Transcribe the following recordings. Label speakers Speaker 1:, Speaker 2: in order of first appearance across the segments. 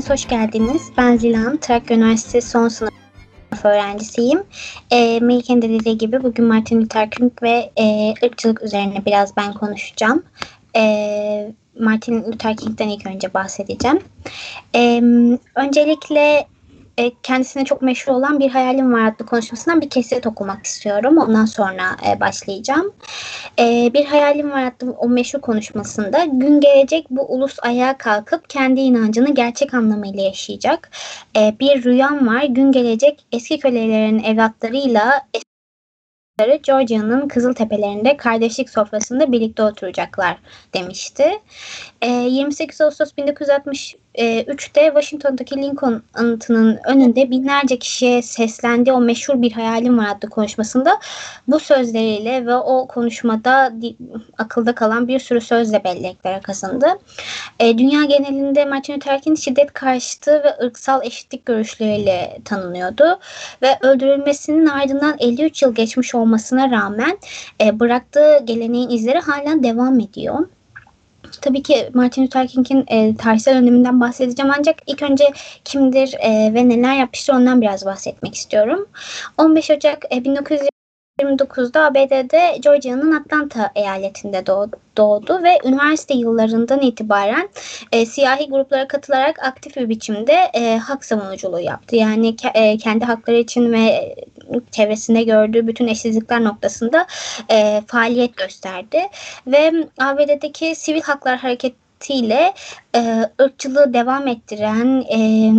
Speaker 1: hepiniz hoş geldiniz. Ben Zilan, Trakya Üniversitesi son sınıf öğrencisiyim. E, Melike'nin de dediği gibi bugün Martin Luther King ve e, ırkçılık üzerine biraz ben konuşacağım. E, Martin Luther King'den ilk önce bahsedeceğim. E, öncelikle e, kendisine çok meşhur olan Bir Hayalim Var adlı konuşmasından bir kesit okumak istiyorum. Ondan sonra e, başlayacağım. E, bir Hayalim Var adlı o meşhur konuşmasında gün gelecek bu ulus ayağa kalkıp kendi inancını gerçek anlamıyla yaşayacak. E, bir rüyam var gün gelecek eski kölelerin evlatlarıyla Georgia'nın Kızıl Tepelerinde kardeşlik sofrasında birlikte oturacaklar demişti. E, 28 Ağustos 1960 3'te Washington'daki Lincoln anıtının önünde binlerce kişiye seslendiği o meşhur bir hayalim var adlı konuşmasında bu sözleriyle ve o konuşmada akılda kalan bir sürü sözle belleklere kazandı. E, dünya genelinde Martin Luther King şiddet karşıtı ve ırksal eşitlik görüşleriyle tanınıyordu ve öldürülmesinin ardından 53 yıl geçmiş olmasına rağmen e, bıraktığı geleneğin izleri halen devam ediyor. Tabii ki Martin Luther King'in e, tarihsel öneminden bahsedeceğim ancak ilk önce kimdir e, ve neler yapmıştır ondan biraz bahsetmek istiyorum. 15 Ocak e, 1929'da ABD'de Georgia'nın Atlanta eyaletinde doğdu, doğdu ve üniversite yıllarından itibaren e, siyahi gruplara katılarak aktif bir biçimde e, hak savunuculuğu yaptı. Yani ke, e, kendi hakları için ve çevresinde gördüğü bütün eşsizlikler noktasında e, faaliyet gösterdi. Ve ABD'deki sivil haklar hareketiyle e, ırkçılığı devam ettiren e,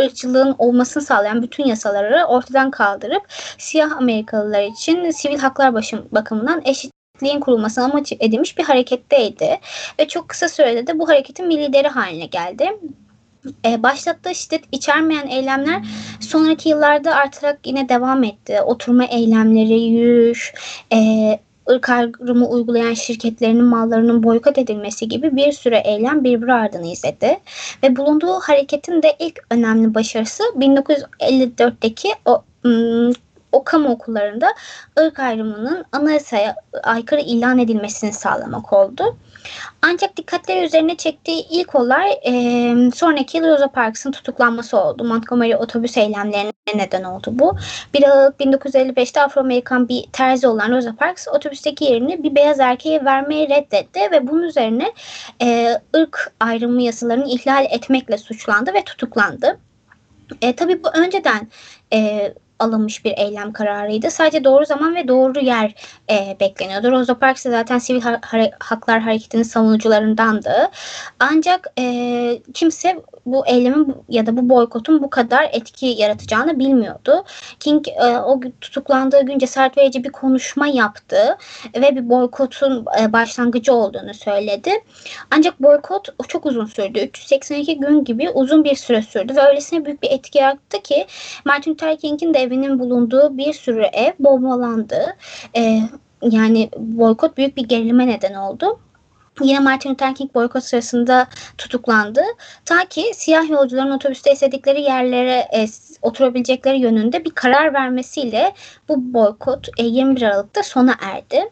Speaker 1: ırkçılığın olmasını sağlayan bütün yasaları ortadan kaldırıp siyah Amerikalılar için sivil haklar başım, bakımından eşit eşitliğin kurulmasını amaç edilmiş bir hareketteydi. Ve çok kısa sürede de bu hareketin bir lideri haline geldi e, başlattığı şiddet içermeyen eylemler sonraki yıllarda artarak yine devam etti. Oturma eylemleri, yürüyüş, e, ırk ayrımı uygulayan şirketlerinin mallarının boykot edilmesi gibi bir sürü eylem birbiri ardını izledi. Ve bulunduğu hareketin de ilk önemli başarısı 1954'teki o o kamu okullarında ırk ayrımının anayasaya aykırı ilan edilmesini sağlamak oldu. Ancak dikkatleri üzerine çektiği ilk olay e, sonraki Rosa Parks'ın tutuklanması oldu. Montgomery otobüs eylemlerine neden oldu bu. 1 Aralık 1955'te Afro-Amerikan bir terzi olan Rosa Parks otobüsteki yerini bir beyaz erkeğe vermeyi reddetti ve bunun üzerine e, ırk ayrımı yasalarını ihlal etmekle suçlandı ve tutuklandı. E, tabii bu önceden e, alınmış bir eylem kararıydı. Sadece doğru zaman ve doğru yer e, bekleniyordu. Rosa Parks zaten sivil ha- haklar hareketinin savunucularındandı. Ancak e, kimse bu eylemin ya da bu boykotun bu kadar etki yaratacağını bilmiyordu. King e, o tutuklandığı gün cesaret verici bir konuşma yaptı ve bir boykotun e, başlangıcı olduğunu söyledi. Ancak boykot çok uzun sürdü. 382 gün gibi uzun bir süre sürdü ve öylesine büyük bir etki yarattı ki Martin Luther King'in de evinin bulunduğu bir sürü ev bombalandı. E, yani boykot büyük bir gerilime neden oldu. Yine Martin Luther King boykot sırasında tutuklandı. Ta ki siyah yolcuların otobüste istedikleri yerlere e, oturabilecekleri yönünde bir karar vermesiyle bu boykot e, 21 Aralık'ta sona erdi.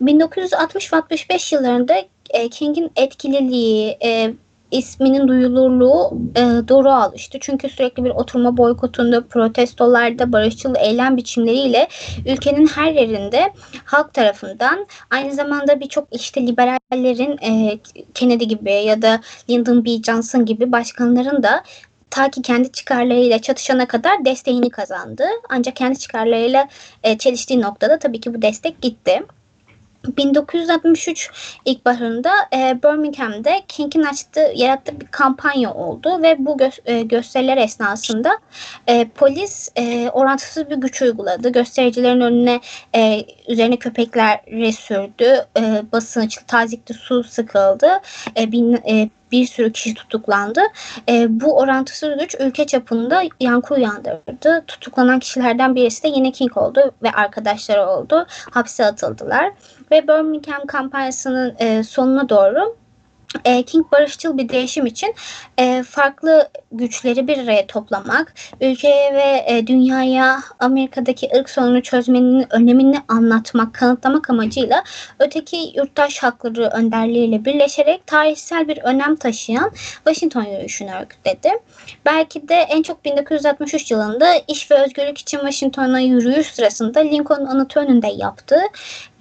Speaker 1: 1960 ve 65 yıllarında e, King'in etkililiği, e, isminin duyulurluğu e, doğru alıştı. Çünkü sürekli bir oturma boykotunda, protestolarda, barışçıl eylem biçimleriyle ülkenin her yerinde halk tarafından aynı zamanda birçok işte liberallerin e, Kennedy gibi ya da Lyndon B. Johnson gibi başkanların da ta ki kendi çıkarlarıyla çatışana kadar desteğini kazandı. Ancak kendi çıkarlarıyla e, çeliştiği noktada tabii ki bu destek gitti. 1963 ilkbaharında e, Birmingham'de King'in açtığı, yarattığı bir kampanya oldu ve bu gö- e, gösteriler esnasında e, polis e, orantısız bir güç uyguladı. Göstericilerin önüne e, üzerine köpekler sürdü, e, basınç, tazikli su sıkıldı, e, bin, e, bir sürü kişi tutuklandı. E, bu orantısız güç ülke çapında yankı uyandırdı. Tutuklanan kişilerden birisi de yine King oldu ve arkadaşları oldu. Hapse atıldılar. Ve Birmingham kampanyasının e, sonuna doğru e, King barışçıl bir değişim için e, farklı güçleri bir araya toplamak, ülkeye ve e, dünyaya Amerika'daki ırk sorunu çözmenin önemini anlatmak, kanıtlamak amacıyla öteki yurttaş hakları önderliğiyle birleşerek tarihsel bir önem taşıyan Washington yürüyüşünü örgütledi. Belki de en çok 1963 yılında iş ve özgürlük için Washington'a yürüyüş sırasında Lincoln anıtı önünde yaptığı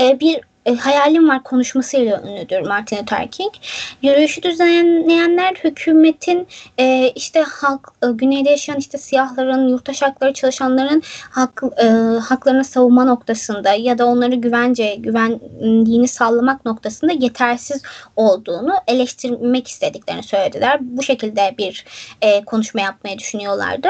Speaker 1: e, bir e, hayalim var konuşmasıyla ünlüdür Martin Luther King. Yürüyüşü düzenleyenler hükümetin e, işte halk e, güneyde yaşayan işte siyahların, yurttaş hakları çalışanların hak, e, haklarını savunma noktasında ya da onları güvence, güvenliğini sağlamak noktasında yetersiz olduğunu eleştirmek istediklerini söylediler. Bu şekilde bir e, konuşma yapmayı düşünüyorlardı.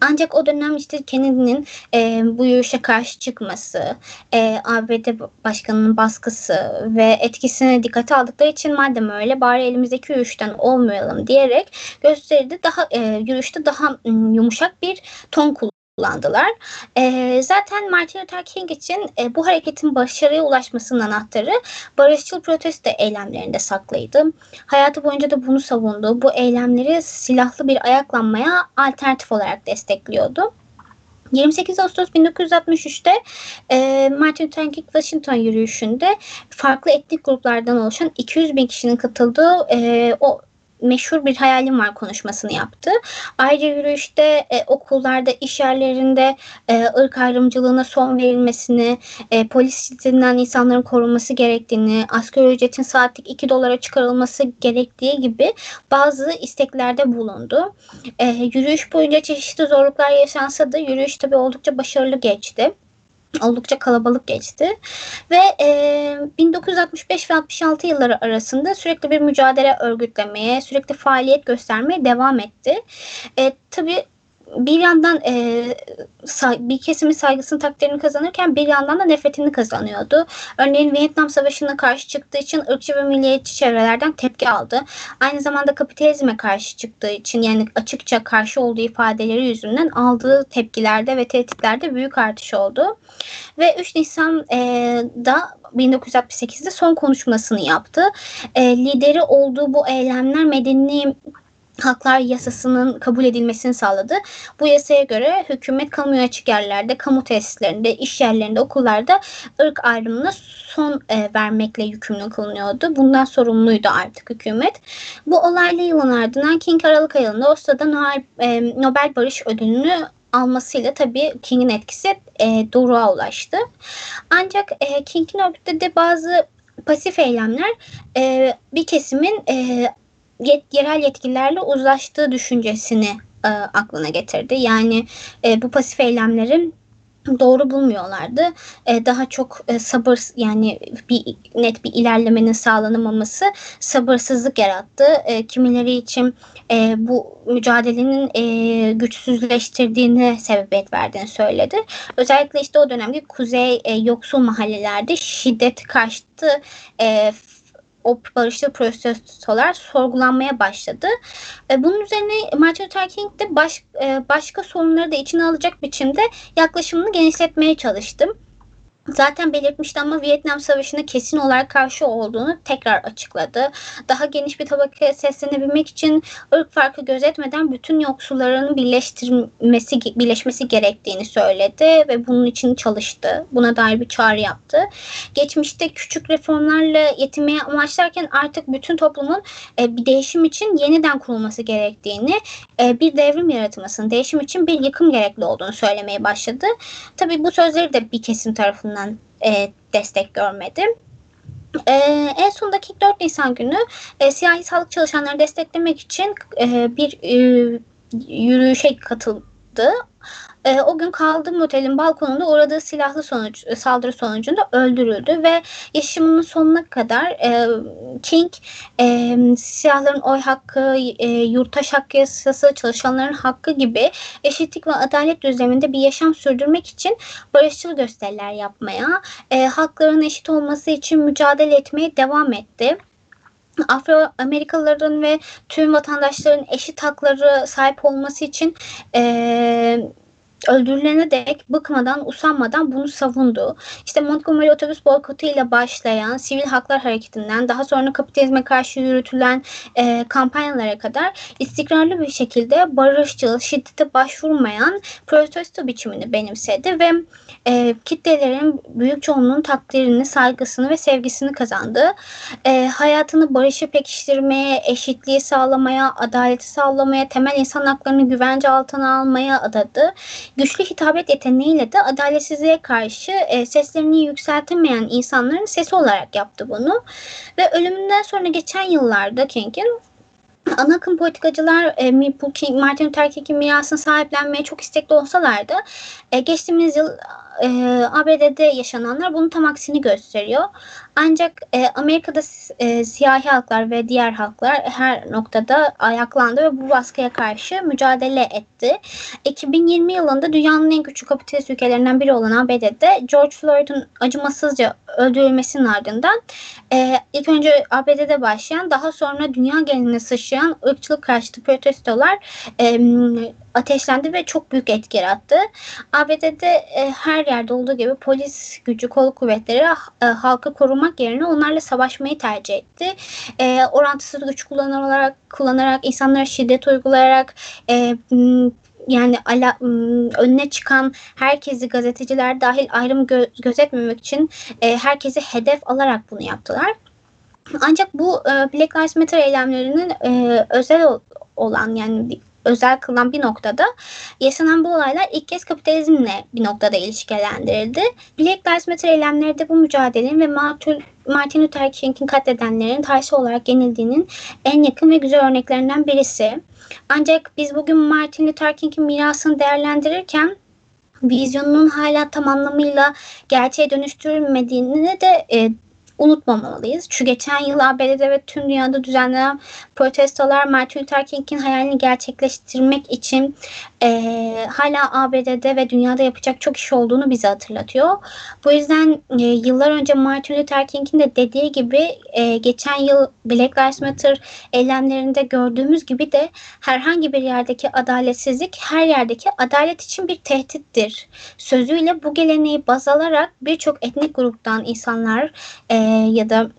Speaker 1: Ancak o dönem işte Kennedy'nin e, bu yürüyüşe karşı çıkması, e, ABD başkanının baskısı ve etkisine dikkate aldıkları için madem öyle bari elimizdeki yürüyüşten olmayalım diyerek gösteride daha e, yürüyüşte daha yumuşak bir ton kullanıldı kullandılar. E, zaten Martin Luther King için e, bu hareketin başarıya ulaşmasının anahtarı barışçıl protesto eylemlerinde saklıydı. Hayatı boyunca da bunu savundu. Bu eylemleri silahlı bir ayaklanmaya alternatif olarak destekliyordu. 28 Ağustos 1963'te e, Martin Luther King Washington yürüyüşünde farklı etnik gruplardan oluşan 200 bin kişinin katıldığı e, o meşhur bir hayalim var konuşmasını yaptı. Ayrıca yürüyüşte e, okullarda, iş yerlerinde e, ırk ayrımcılığına son verilmesini, e, polis şiddetinden insanların korunması gerektiğini, asgari ücretin saatlik 2 dolara çıkarılması gerektiği gibi bazı isteklerde bulundu. E, yürüyüş boyunca çeşitli zorluklar yaşansa da yürüyüş tabii oldukça başarılı geçti oldukça kalabalık geçti. Ve e, 1965 ve 66 yılları arasında sürekli bir mücadele örgütlemeye, sürekli faaliyet göstermeye devam etti. E, tabii bir yandan e, bir kesimin saygısını takdirini kazanırken bir yandan da nefretini kazanıyordu. Örneğin Vietnam Savaşı'na karşı çıktığı için ırkçı ve milliyetçi çevrelerden tepki aldı. Aynı zamanda kapitalizme karşı çıktığı için yani açıkça karşı olduğu ifadeleri yüzünden aldığı tepkilerde ve tehditlerde büyük artış oldu. Ve 3 Nisan'da 1968'de son konuşmasını yaptı. E, lideri olduğu bu eylemler medeni Haklar Yasası'nın kabul edilmesini sağladı. Bu yasaya göre hükümet kamuya açık yerlerde, kamu tesislerinde, iş yerlerinde, okullarda ırk ayrımına son e, vermekle yükümlü kılınıyordu. Bundan sorumluydu artık hükümet. Bu olaylı yılın ardından King Aralık ayında Oslo'da Nobel, e, Nobel Barış Ödülünü almasıyla tabii King'in etkisi e, doruğa ulaştı. Ancak e, King'in örgütlediği bazı pasif eylemler e, bir kesimin e, yet, yerel yetkililerle uzlaştığı düşüncesini e, aklına getirdi. Yani e, bu pasif eylemlerin doğru bulmuyorlardı. E, daha çok e, sabır yani bir net bir ilerlemenin sağlanamaması sabırsızlık yarattı. E, kimileri için e, bu mücadelenin e, güçsüzleştirdiğini sebebiyet verdiğini söyledi. Özellikle işte o dönemde kuzey e, yoksul mahallelerde şiddet karşıtı e, o barışçıl protestolar sorgulanmaya başladı. E, bunun üzerine Martin Luther King de baş, e, başka sorunları da içine alacak biçimde yaklaşımını genişletmeye çalıştım. Zaten belirtmişti ama Vietnam Savaşı'na kesin olarak karşı olduğunu tekrar açıkladı. Daha geniş bir tabakaya seslenebilmek için ırk farkı gözetmeden bütün yoksulların birleştirmesi, birleşmesi gerektiğini söyledi ve bunun için çalıştı. Buna dair bir çağrı yaptı. Geçmişte küçük reformlarla yetinmeye amaçlarken artık bütün toplumun e, bir değişim için yeniden kurulması gerektiğini, e, bir devrim yaratılmasının, değişim için bir yıkım gerekli olduğunu söylemeye başladı. Tabii bu sözleri de bir kesim tarafından tarafından e, destek görmedi. E, en sondaki 4 Nisan günü e, siyahi sağlık çalışanlarını desteklemek için e, bir e, yürüyüşe katıldı. E, o gün kaldığı otelin balkonunda uğradığı silahlı sonuç, e, saldırı sonucunda öldürüldü ve yaşamının sonuna kadar e, King e, siyahların oy hakkı, e, yurttaş hakkı yasası, çalışanların hakkı gibi eşitlik ve adalet düzleminde bir yaşam sürdürmek için barışçıl gösteriler yapmaya, e, hakların eşit olması için mücadele etmeye devam etti. Afro-Amerikalıların ve tüm vatandaşların eşit hakları sahip olması için e, öldürülene dek bıkmadan, usanmadan bunu savundu. İşte Montgomery otobüs boykotu ile başlayan sivil haklar hareketinden daha sonra kapitalizme karşı yürütülen e, kampanyalara kadar istikrarlı bir şekilde barışçıl, şiddete başvurmayan protesto biçimini benimsedi ve e, kitlelerin büyük çoğunluğun takdirini, saygısını ve sevgisini kazandı. E, hayatını barışı pekiştirmeye, eşitliği sağlamaya, adaleti sağlamaya, temel insan haklarını güvence altına almaya adadı. Güçlü hitabet yeteneğiyle de adaletsizliğe karşı e, seslerini yükseltemeyen insanların sesi olarak yaptı bunu. Ve ölümünden sonra geçen yıllarda King'in ana akım politikacılar e, Martin Luther King'in mirasını sahiplenmeye çok istekli olsalar da e, geçtiğimiz yıl e, ABD'de yaşananlar bunun tam aksini gösteriyor. Ancak e, Amerika'da e, siyahi halklar ve diğer halklar her noktada ayaklandı ve bu baskıya karşı mücadele etti. 2020 yılında dünyanın en güçlü kapitalist ülkelerinden biri olan ABD'de George Floyd'un acımasızca öldürülmesinin ardından e, ilk önce ABD'de başlayan daha sonra dünya geneline sıçrayan ırkçılık karşıtı protestolar e, ateşlendi ve çok büyük etki yarattı. ABD'de e, her yerde olduğu gibi polis gücü, kol kuvvetleri e, halkı korumak yerine onlarla savaşmayı tercih etti. E, orantısız güç kullanarak, kullanarak insanlara şiddet uygulayarak e, yani ala, önüne çıkan herkesi gazeteciler dahil ayrım gö- gözetmemek için e, herkesi hedef alarak bunu yaptılar. Ancak bu e, Black Lives Matter eylemlerinin e, özel olan yani özel kılan bir noktada yaşanan bu olaylar ilk kez kapitalizmle bir noktada ilişkilendirildi. Black Lives Matter eylemleri de bu mücadelenin ve Martin Luther King'in katledenlerin tarihsel olarak yenildiğinin en yakın ve güzel örneklerinden birisi. Ancak biz bugün Martin Luther King'in mirasını değerlendirirken vizyonunun hala tam anlamıyla gerçeğe dönüştürülmediğini de e, unutmamalıyız. Çünkü geçen yıl ABD'de ve tüm dünyada düzenlenen protestolar Martin Luther King'in hayalini gerçekleştirmek için e, hala ABD'de ve dünyada yapacak çok iş olduğunu bize hatırlatıyor. Bu yüzden e, yıllar önce Martin Luther King'in de dediği gibi e, geçen yıl Black Lives Matter eylemlerinde gördüğümüz gibi de herhangi bir yerdeki adaletsizlik her yerdeki adalet için bir tehdittir. Sözüyle bu geleneği baz alarak birçok etnik gruptan insanlar e, ya da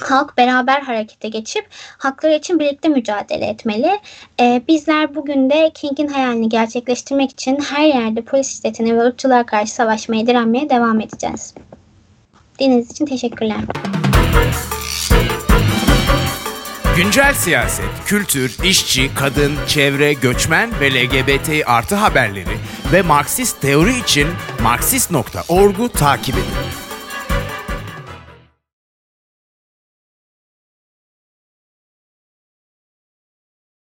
Speaker 1: halk beraber harekete geçip hakları için birlikte mücadele etmeli. Ee, bizler bugün de King'in hayalini gerçekleştirmek için her yerde polis şiddetine ve ırkçılığa karşı savaşmaya, direnmeye devam edeceğiz. Dinlediğiniz için teşekkürler.
Speaker 2: Güncel siyaset, kültür, işçi, kadın, çevre, göçmen ve LGBT artı haberleri ve Marksist teori için Marksist.org'u takip edin.